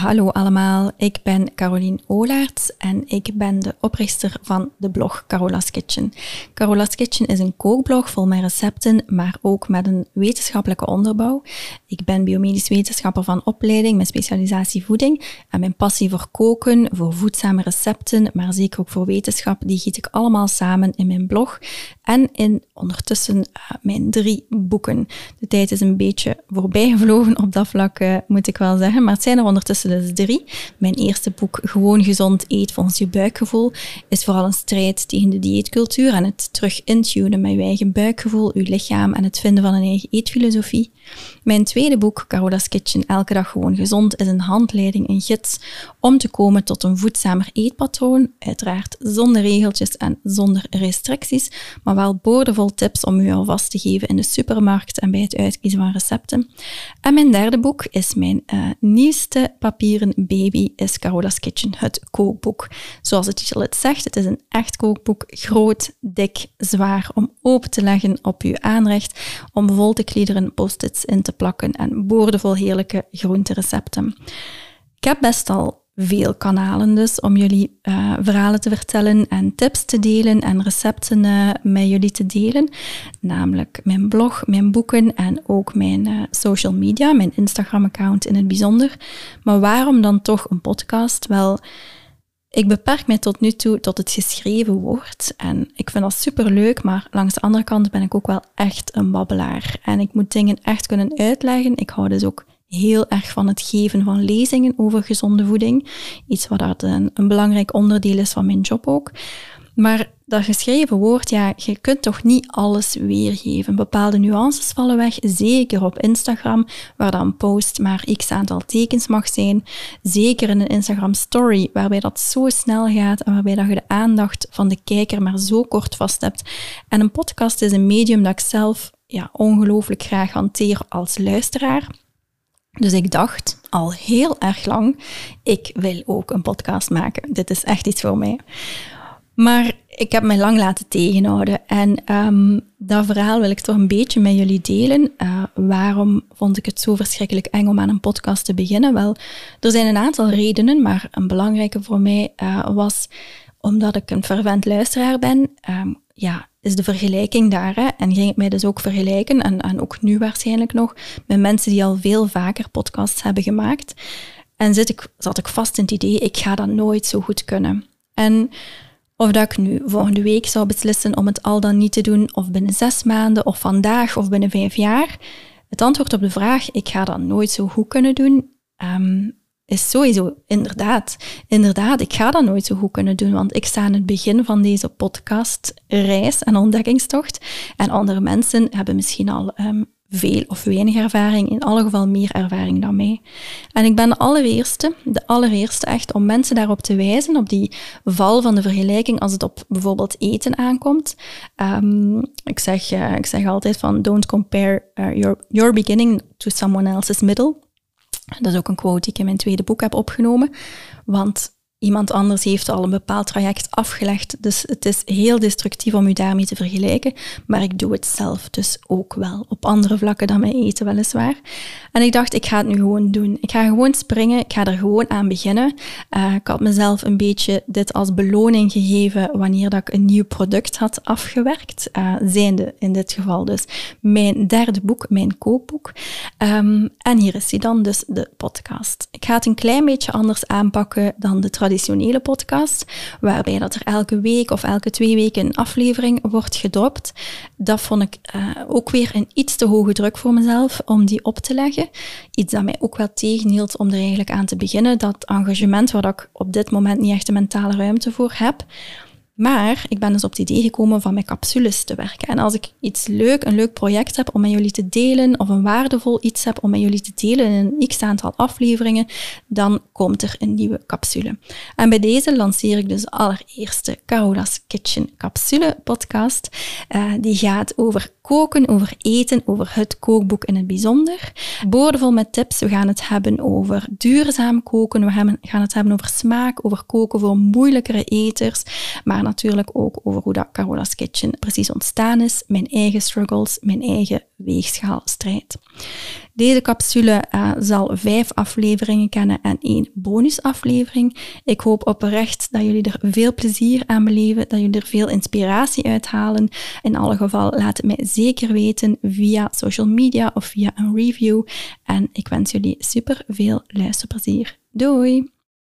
Hallo allemaal, ik ben Carolien Olaerts en ik ben de oprichter van de blog Carola's Kitchen. Carola's Kitchen is een kookblog vol met recepten, maar ook met een wetenschappelijke onderbouw. Ik ben biomedisch wetenschapper van opleiding met specialisatie voeding en mijn passie voor koken, voor voedzame recepten, maar zeker ook voor wetenschap, die giet ik allemaal samen in mijn blog en in ondertussen uh, mijn drie boeken. De tijd is een beetje voorbij gevlogen op dat vlak, uh, moet ik wel zeggen, maar het zijn er ondertussen dus drie. Mijn eerste boek, Gewoon gezond eet volgens je buikgevoel, is vooral een strijd tegen de dieetcultuur en het terug intunen met je eigen buikgevoel, je lichaam en het vinden van een eigen eetfilosofie. Mijn tweede boek, Carola's Kitchen, Elke dag gewoon gezond, is een handleiding, een gids om te komen tot een voedzamer eetpatroon. Uiteraard zonder regeltjes en zonder restricties, maar wel boordevol tips om u alvast te geven in de supermarkt en bij het uitkiezen van recepten. En mijn derde boek is mijn uh, nieuwste papieren baby, is Carola's Kitchen, het kookboek. Zoals de titel het zegt, het is een echt kookboek, groot, dik, zwaar, om open te leggen op uw aanrecht, om vol te kliederen, post-its in te plakken en boordevol heerlijke groenterecepten. Ik heb best al veel kanalen dus om jullie uh, verhalen te vertellen en tips te delen en recepten uh, met jullie te delen. Namelijk mijn blog, mijn boeken en ook mijn uh, social media, mijn Instagram-account in het bijzonder. Maar waarom dan toch een podcast? Wel, ik beperk mij tot nu toe tot het geschreven woord. En ik vind dat superleuk, maar langs de andere kant ben ik ook wel echt een babbelaar. En ik moet dingen echt kunnen uitleggen. Ik hou dus ook heel erg van het geven van lezingen over gezonde voeding. Iets wat een, een belangrijk onderdeel is van mijn job ook. Maar dat geschreven woord, ja, je kunt toch niet alles weergeven. Bepaalde nuances vallen weg, zeker op Instagram, waar dan post maar x aantal tekens mag zijn. Zeker in een Instagram story, waarbij dat zo snel gaat en waarbij dat je de aandacht van de kijker maar zo kort vast hebt. En een podcast is een medium dat ik zelf ja, ongelooflijk graag hanteer als luisteraar. Dus ik dacht al heel erg lang, ik wil ook een podcast maken. Dit is echt iets voor mij. Maar ik heb mij lang laten tegenhouden. En um, dat verhaal wil ik toch een beetje met jullie delen. Uh, waarom vond ik het zo verschrikkelijk eng om aan een podcast te beginnen? Wel, er zijn een aantal redenen, maar een belangrijke voor mij uh, was omdat ik een fervent luisteraar ben. Um, ja, is de vergelijking daar. Hè? En ging ik mij dus ook vergelijken, en, en ook nu waarschijnlijk nog, met mensen die al veel vaker podcasts hebben gemaakt. En zit ik, zat ik vast in het idee, ik ga dat nooit zo goed kunnen. En of dat ik nu volgende week zou beslissen om het al dan niet te doen, of binnen zes maanden, of vandaag, of binnen vijf jaar. Het antwoord op de vraag, ik ga dat nooit zo goed kunnen doen, um, is sowieso inderdaad. Inderdaad, ik ga dat nooit zo goed kunnen doen, want ik sta aan het begin van deze podcastreis en ontdekkingstocht. En andere mensen hebben misschien al um, veel of weinig ervaring, in alle geval meer ervaring dan mij. En ik ben de allereerste, de allereerste echt, om mensen daarop te wijzen, op die val van de vergelijking als het op bijvoorbeeld eten aankomt. Um, ik, zeg, uh, ik zeg altijd van, don't compare uh, your, your beginning to someone else's middle. Dat is ook een quote die ik in mijn tweede boek heb opgenomen. Want iemand anders heeft al een bepaald traject afgelegd. Dus het is heel destructief om u daarmee te vergelijken. Maar ik doe het zelf dus ook wel. Op andere vlakken dan mijn eten, weliswaar. En ik dacht, ik ga het nu gewoon doen. Ik ga gewoon springen. Ik ga er gewoon aan beginnen. Uh, ik had mezelf een beetje dit als beloning gegeven wanneer dat ik een nieuw product had afgewerkt. Uh, zijnde in dit geval dus mijn derde boek, mijn kookboek. Um, en hier is hij dan, dus de podcast. Ik ga het een klein beetje anders aanpakken dan de traditionele traditionele podcast, waarbij dat er elke week of elke twee weken een aflevering wordt gedropt. Dat vond ik uh, ook weer een iets te hoge druk voor mezelf om die op te leggen. Iets dat mij ook wel tegenhield om er eigenlijk aan te beginnen. Dat engagement waar ik op dit moment niet echt de mentale ruimte voor heb. Maar ik ben dus op het idee gekomen van met capsules te werken. En als ik iets leuk, een leuk project heb om met jullie te delen, of een waardevol iets heb om met jullie te delen in een x aantal afleveringen, dan komt er een nieuwe capsule. En bij deze lanceer ik dus de allereerste Carola's Kitchen capsule podcast. Uh, die gaat over koken, over eten, over het kookboek in het bijzonder. Boordevol met tips. We gaan het hebben over duurzaam koken. We gaan het hebben over smaak, over koken voor moeilijkere eters. Maar natuurlijk ook over hoe dat Carola's Kitchen precies ontstaan is, mijn eigen struggles, mijn eigen weegschaalstrijd. Deze capsule uh, zal vijf afleveringen kennen en één bonusaflevering. Ik hoop oprecht dat jullie er veel plezier aan beleven, dat jullie er veel inspiratie uithalen. In alle geval, laat het mij zeker weten via social media of via een review. En ik wens jullie super veel luisterplezier. Doei!